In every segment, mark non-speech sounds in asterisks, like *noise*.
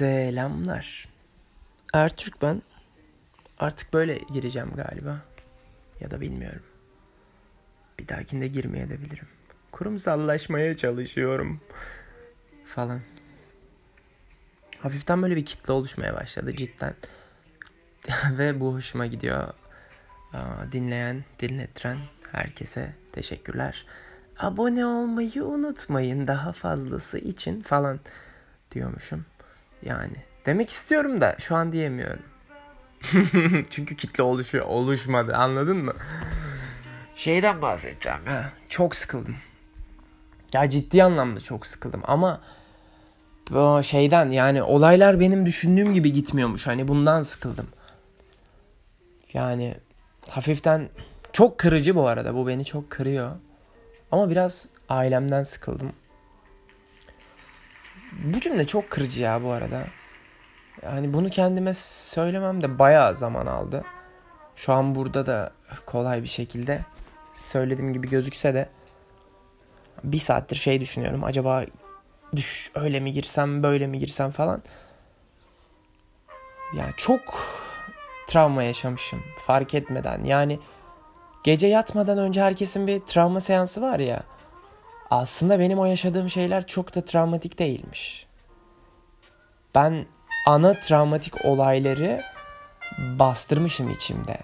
Selamlar. Ertürk ben. Artık böyle gireceğim galiba. Ya da bilmiyorum. Bir dahakinde girmeye de bilirim. Kurumsallaşmaya çalışıyorum. Falan. Hafiften böyle bir kitle oluşmaya başladı cidden. *laughs* Ve bu hoşuma gidiyor. Dinleyen, dinlettiren herkese teşekkürler. Abone olmayı unutmayın daha fazlası için falan diyormuşum. Yani demek istiyorum da şu an diyemiyorum. *laughs* Çünkü kitle oluşuyor, oluşmadı anladın mı? Şeyden bahsedeceğim ha. Çok sıkıldım. Ya ciddi anlamda çok sıkıldım ama bu şeyden yani olaylar benim düşündüğüm gibi gitmiyormuş. Hani bundan sıkıldım. Yani hafiften çok kırıcı bu arada. Bu beni çok kırıyor. Ama biraz ailemden sıkıldım. Bu cümle çok kırıcı ya bu arada. Yani bunu kendime söylemem de bayağı zaman aldı. Şu an burada da kolay bir şekilde söylediğim gibi gözükse de bir saattir şey düşünüyorum. Acaba düş öyle mi girsem böyle mi girsem falan. Yani çok travma yaşamışım fark etmeden. Yani gece yatmadan önce herkesin bir travma seansı var ya. Aslında benim o yaşadığım şeyler çok da travmatik değilmiş. Ben ana travmatik olayları bastırmışım içimde.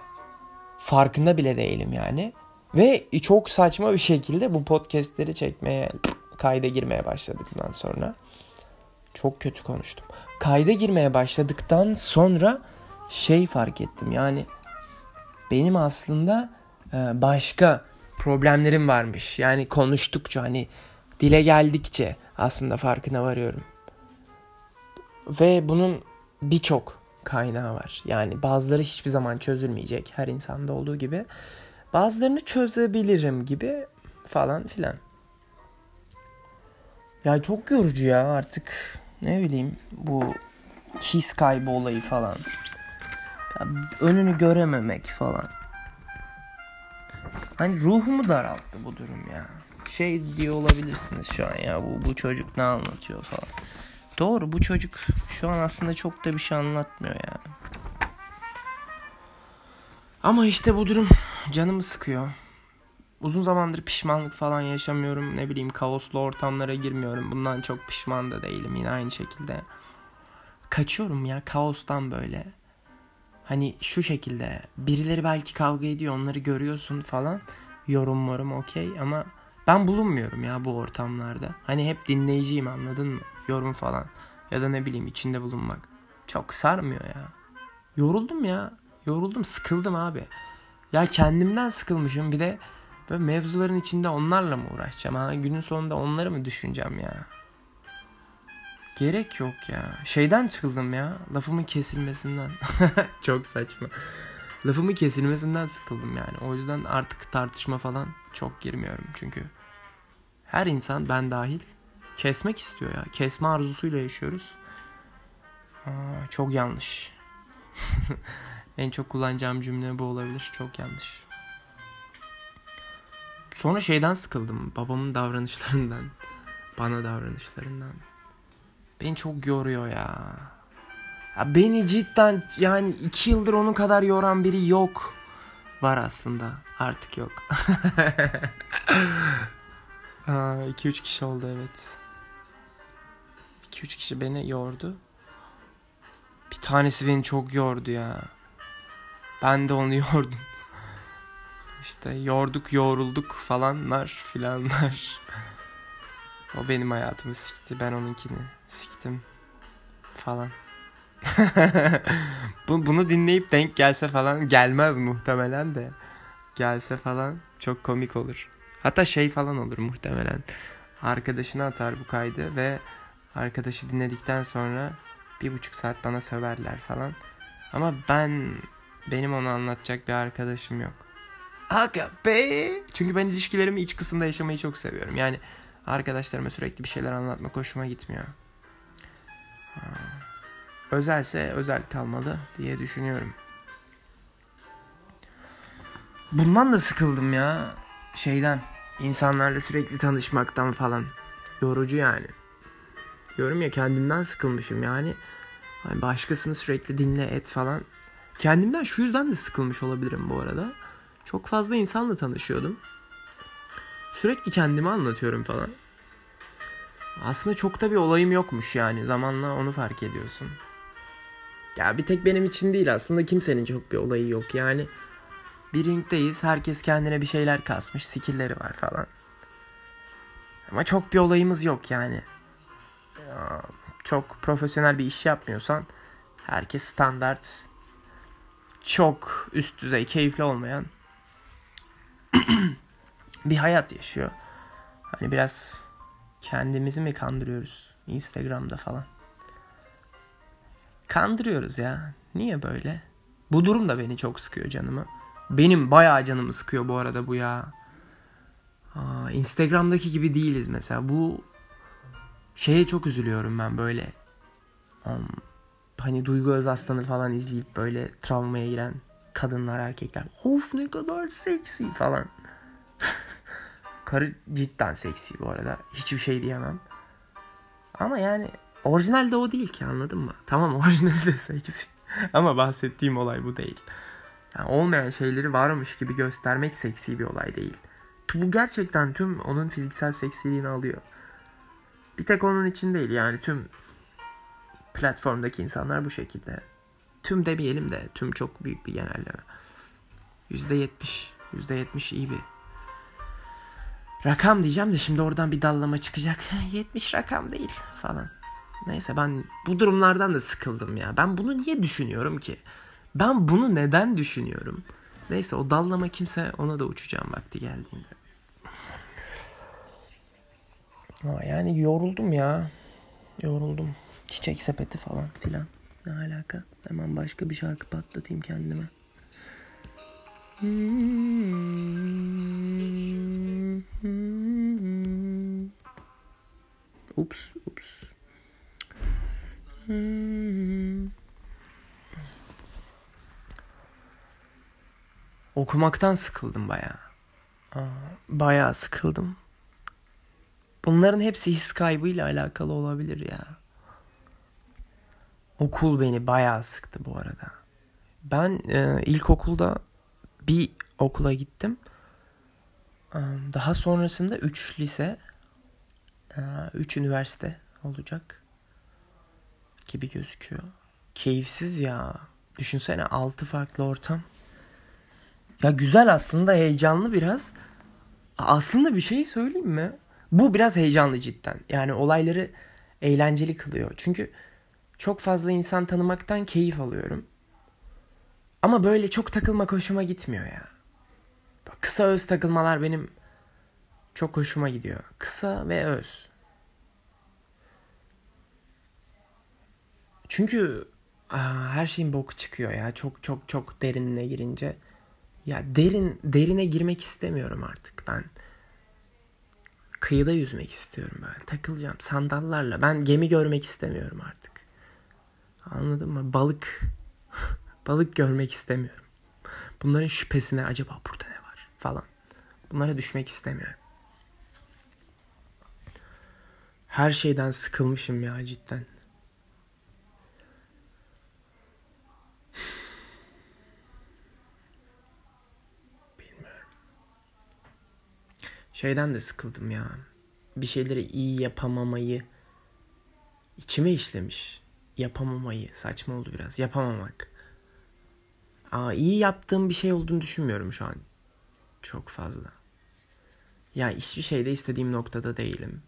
Farkında bile değilim yani. Ve çok saçma bir şekilde bu podcastleri çekmeye, kayda girmeye başladıktan sonra. Çok kötü konuştum. Kayda girmeye başladıktan sonra şey fark ettim. Yani benim aslında e, başka problemlerim varmış. Yani konuştukça hani dile geldikçe aslında farkına varıyorum. Ve bunun birçok kaynağı var. Yani bazıları hiçbir zaman çözülmeyecek her insanda olduğu gibi. Bazılarını çözebilirim gibi falan filan. Ya çok yorucu ya artık ne bileyim bu his kaybı olayı falan. Ya önünü görememek falan. Hani ruhumu daralttı bu durum ya. Şey diye olabilirsiniz şu an ya bu, bu çocuk ne anlatıyor falan. Doğru bu çocuk şu an aslında çok da bir şey anlatmıyor ya. Ama işte bu durum canımı sıkıyor. Uzun zamandır pişmanlık falan yaşamıyorum. Ne bileyim kaoslu ortamlara girmiyorum. Bundan çok pişman da değilim yine aynı şekilde. Kaçıyorum ya kaostan böyle. Hani şu şekilde birileri belki kavga ediyor onları görüyorsun falan. Yorum yorum okey ama ben bulunmuyorum ya bu ortamlarda. Hani hep dinleyiciyim anladın mı? Yorum falan. Ya da ne bileyim içinde bulunmak. Çok sarmıyor ya. Yoruldum ya. Yoruldum sıkıldım abi. Ya kendimden sıkılmışım bir de böyle mevzuların içinde onlarla mı uğraşacağım? Ha? Günün sonunda onları mı düşüneceğim ya? Gerek yok ya. Şeyden sıkıldım ya. Lafımın kesilmesinden. *laughs* çok saçma. Lafımın kesilmesinden sıkıldım yani. O yüzden artık tartışma falan çok girmiyorum. Çünkü her insan ben dahil kesmek istiyor ya. Kesme arzusuyla yaşıyoruz. Aa, çok yanlış. *laughs* en çok kullanacağım cümle bu olabilir. Çok yanlış. Sonra şeyden sıkıldım. Babamın davranışlarından. Bana davranışlarından. Beni çok yoruyor ya. ya beni cidden yani iki yıldır onun kadar yoran biri yok. Var aslında. Artık yok. *laughs* 2-3 kişi oldu evet. 2-3 kişi beni yordu. Bir tanesi beni çok yordu ya. Ben de onu *laughs* yordum. İşte yorduk yorulduk falanlar filanlar. O benim hayatımı sikti. Ben onunkini siktim. Falan. *laughs* Bunu dinleyip denk gelse falan gelmez muhtemelen de. Gelse falan çok komik olur. Hatta şey falan olur muhtemelen. Arkadaşına atar bu kaydı ve arkadaşı dinledikten sonra bir buçuk saat bana söverler falan. Ama ben benim onu anlatacak bir arkadaşım yok. Aga be. Çünkü ben ilişkilerimi iç kısımda yaşamayı çok seviyorum. Yani arkadaşlarıma sürekli bir şeyler anlatmak hoşuma gitmiyor. Özelse özel kalmalı diye düşünüyorum. Bundan da sıkıldım ya. Şeyden. insanlarla sürekli tanışmaktan falan. Yorucu yani. Diyorum ya kendimden sıkılmışım yani. Yani başkasını sürekli dinle et falan. Kendimden şu yüzden de sıkılmış olabilirim bu arada. Çok fazla insanla tanışıyordum. Sürekli kendimi anlatıyorum falan. Aslında çok da bir olayım yokmuş yani. Zamanla onu fark ediyorsun. Ya bir tek benim için değil aslında kimsenin çok bir olayı yok yani. Bir ringdeyiz. Herkes kendine bir şeyler kasmış. Skill'leri var falan. Ama çok bir olayımız yok yani. Çok profesyonel bir iş yapmıyorsan herkes standart çok üst düzey keyifli olmayan *clears throat* bir hayat yaşıyor. Hani biraz kendimizi mi kandırıyoruz Instagram'da falan. Kandırıyoruz ya. Niye böyle? Bu durum da beni çok sıkıyor canımı. Benim bayağı canımı sıkıyor bu arada bu ya. Aa, Instagram'daki gibi değiliz mesela. Bu şeye çok üzülüyorum ben böyle. Um, hani Duygu Özaslan'ı falan izleyip böyle travmaya giren kadınlar erkekler. Of ne kadar seksi falan. Karı cidden seksi bu arada. Hiçbir şey diyemem. Ama yani orijinal de o değil ki anladın mı? Tamam *laughs* orijinal de seksi. Ama bahsettiğim olay bu değil. Yani olmayan şeyleri varmış gibi göstermek seksi bir olay değil. Bu gerçekten tüm onun fiziksel seksiliğini alıyor. Bir tek onun için değil yani tüm platformdaki insanlar bu şekilde. Tüm demeyelim de tüm çok büyük bir genelleme. %70, %70 iyi bir rakam diyeceğim de şimdi oradan bir dallama çıkacak. 70 rakam değil falan. Neyse ben bu durumlardan da sıkıldım ya. Ben bunu niye düşünüyorum ki? Ben bunu neden düşünüyorum? Neyse o dallama kimse ona da uçacağım vakti geldiğinde. Aa, yani yoruldum ya. Yoruldum. Çiçek sepeti falan filan. Ne alaka? Hemen başka bir şarkı patlatayım kendime. Ups, ups. Okumaktan sıkıldım bayağı. Bayağı sıkıldım. Bunların hepsi his kaybıyla alakalı olabilir ya. Okul beni bayağı sıktı bu arada. Ben e, ilkokulda bir okula gittim. Daha sonrasında 3 lise, 3 e, üniversite olacak gibi gözüküyor. Keyifsiz ya. Düşünsene 6 farklı ortam. Ya güzel aslında heyecanlı biraz. Aslında bir şey söyleyeyim mi? Bu biraz heyecanlı cidden. Yani olayları eğlenceli kılıyor. Çünkü çok fazla insan tanımaktan keyif alıyorum. Ama böyle çok takılmak hoşuma gitmiyor ya. Kısa öz takılmalar benim çok hoşuma gidiyor. Kısa ve öz. Çünkü aa, her şeyin boku çıkıyor ya. Çok çok çok derinine girince. Ya derin derine girmek istemiyorum artık ben. Kıyıda yüzmek istiyorum böyle. Takılacağım sandallarla. Ben gemi görmek istemiyorum artık. Anladın mı? Balık. Balık görmek istemiyorum. Bunların şüphesine acaba burada ne var falan. Bunlara düşmek istemiyorum. Her şeyden sıkılmışım ya cidden. Bilmiyorum. Şeyden de sıkıldım ya. Bir şeyleri iyi yapamamayı içime işlemiş yapamamayı. Saçma oldu biraz. Yapamamak. Aa, iyi yaptığım bir şey olduğunu düşünmüyorum şu an. Çok fazla. Ya hiçbir şeyde istediğim noktada değilim.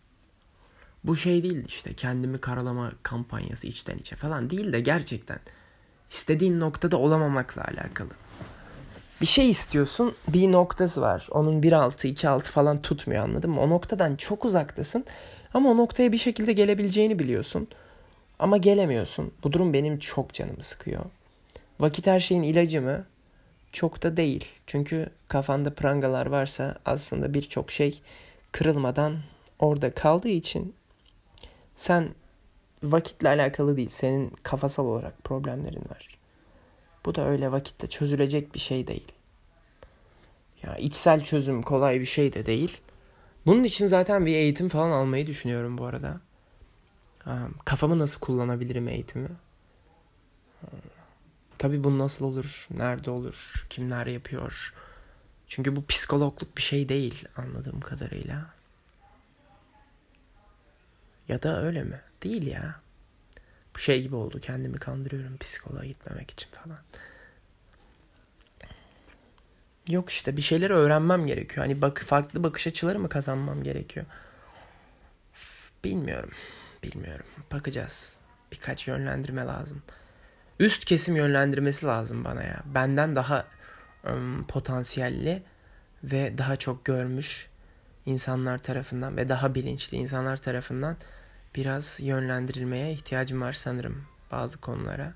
Bu şey değil işte kendimi karalama kampanyası içten içe falan değil de gerçekten istediğin noktada olamamakla alakalı. Bir şey istiyorsun bir noktası var. Onun 1.6 2.6 falan tutmuyor anladın mı? O noktadan çok uzaktasın ama o noktaya bir şekilde gelebileceğini biliyorsun. Ama gelemiyorsun. Bu durum benim çok canımı sıkıyor. Vakit her şeyin ilacı mı? Çok da değil. Çünkü kafanda prangalar varsa aslında birçok şey kırılmadan orada kaldığı için sen vakitle alakalı değil. Senin kafasal olarak problemlerin var. Bu da öyle vakitte çözülecek bir şey değil. Ya içsel çözüm kolay bir şey de değil. Bunun için zaten bir eğitim falan almayı düşünüyorum bu arada kafamı nasıl kullanabilirim eğitimi. Tabii bu nasıl olur? Nerede olur? Kimler yapıyor? Çünkü bu psikologluk bir şey değil anladığım kadarıyla. Ya da öyle mi? Değil ya. Bu şey gibi oldu. Kendimi kandırıyorum psikoloğa gitmemek için falan. Yok işte bir şeyleri öğrenmem gerekiyor. Hani bak farklı bakış açıları mı kazanmam gerekiyor? Bilmiyorum. Bilmiyorum. Bakacağız. Birkaç yönlendirme lazım. Üst kesim yönlendirmesi lazım bana ya. Benden daha um, potansiyelli ve daha çok görmüş insanlar tarafından ve daha bilinçli insanlar tarafından biraz yönlendirilmeye ihtiyacım var sanırım bazı konulara.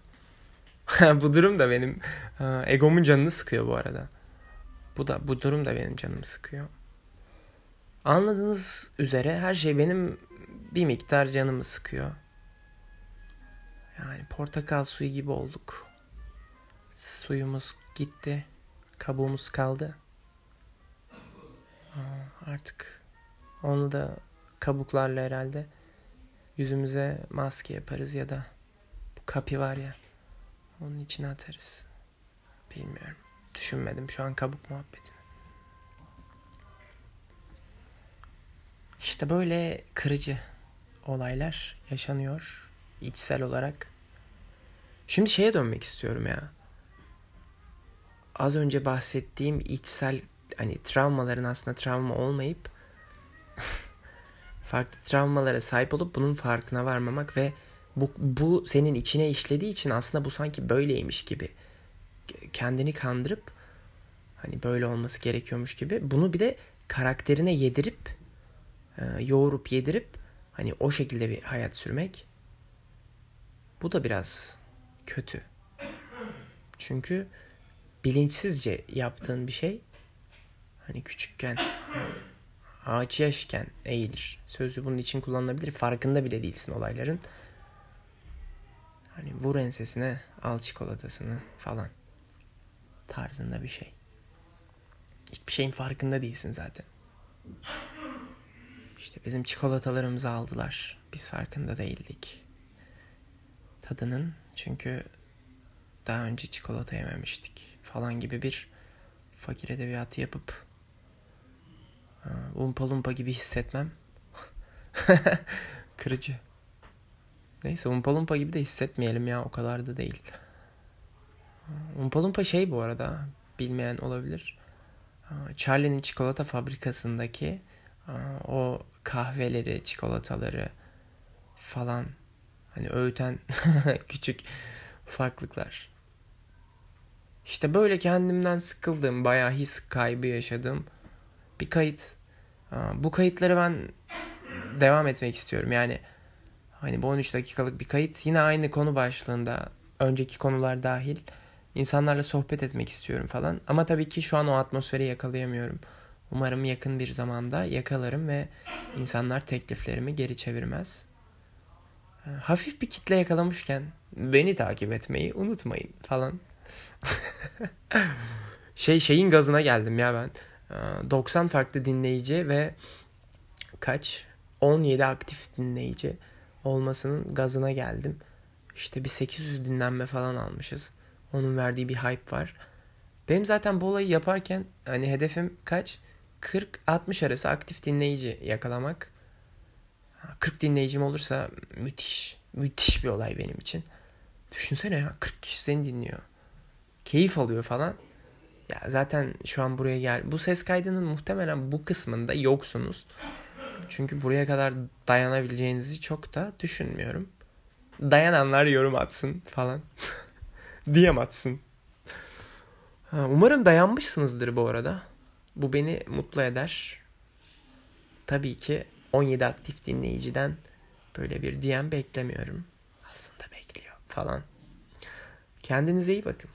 *laughs* bu durum da benim egomun canını sıkıyor bu arada. Bu da bu durum da benim canımı sıkıyor. Anladığınız üzere her şey benim bir miktar canımı sıkıyor. Yani portakal suyu gibi olduk. Suyumuz gitti. Kabuğumuz kaldı. Artık onu da kabuklarla herhalde yüzümüze maske yaparız ya da bu kapi var ya onun içine atarız. Bilmiyorum. Düşünmedim şu an kabuk muhabbetini. İşte böyle kırıcı olaylar yaşanıyor içsel olarak. Şimdi şeye dönmek istiyorum ya. Az önce bahsettiğim içsel hani travmaların aslında travma olmayıp *laughs* farklı travmalara sahip olup bunun farkına varmamak ve bu, bu senin içine işlediği için aslında bu sanki böyleymiş gibi kendini kandırıp hani böyle olması gerekiyormuş gibi bunu bir de karakterine yedirip e, yoğurup yedirip hani o şekilde bir hayat sürmek bu da biraz kötü. Çünkü bilinçsizce yaptığın bir şey hani küçükken ağaç yaşken eğilir. Sözü bunun için kullanılabilir. Farkında bile değilsin olayların. Hani vur ensesine al çikolatasını falan tarzında bir şey. Hiçbir şeyin farkında değilsin zaten. İşte bizim çikolatalarımızı aldılar. Biz farkında değildik. Tadının çünkü daha önce çikolata yememiştik falan gibi bir fakir edebiyatı yapıp umpa lumpa gibi hissetmem. *laughs* Kırıcı. Neyse umpa lumpa gibi de hissetmeyelim ya o kadar da değil. Umpa lumpa şey bu arada bilmeyen olabilir. Charlie'nin çikolata fabrikasındaki o kahveleri, çikolataları falan hani öğüten *laughs* küçük farklılıklar. İşte böyle kendimden sıkıldım, bayağı his kaybı yaşadım. Bir kayıt. Bu kayıtları ben devam etmek istiyorum. Yani hani bu 13 dakikalık bir kayıt yine aynı konu başlığında önceki konular dahil insanlarla sohbet etmek istiyorum falan. Ama tabii ki şu an o atmosferi yakalayamıyorum. Umarım yakın bir zamanda yakalarım ve insanlar tekliflerimi geri çevirmez. Hafif bir kitle yakalamışken beni takip etmeyi unutmayın falan. *laughs* şey şeyin gazına geldim ya ben. 90 farklı dinleyici ve kaç 17 aktif dinleyici olmasının gazına geldim. İşte bir 800 dinlenme falan almışız. Onun verdiği bir hype var. Benim zaten bu olayı yaparken hani hedefim kaç? 40-60 arası aktif dinleyici yakalamak. 40 dinleyicim olursa müthiş. Müthiş bir olay benim için. Düşünsene ya 40 kişi seni dinliyor. Keyif alıyor falan. Ya zaten şu an buraya gel. Bu ses kaydının muhtemelen bu kısmında yoksunuz. Çünkü buraya kadar dayanabileceğinizi çok da düşünmüyorum. Dayananlar yorum atsın falan. *laughs* Diyem atsın. Ha, umarım dayanmışsınızdır bu arada. Bu beni mutlu eder. Tabii ki 17 aktif dinleyiciden böyle bir DM beklemiyorum. Aslında bekliyor falan. Kendinize iyi bakın.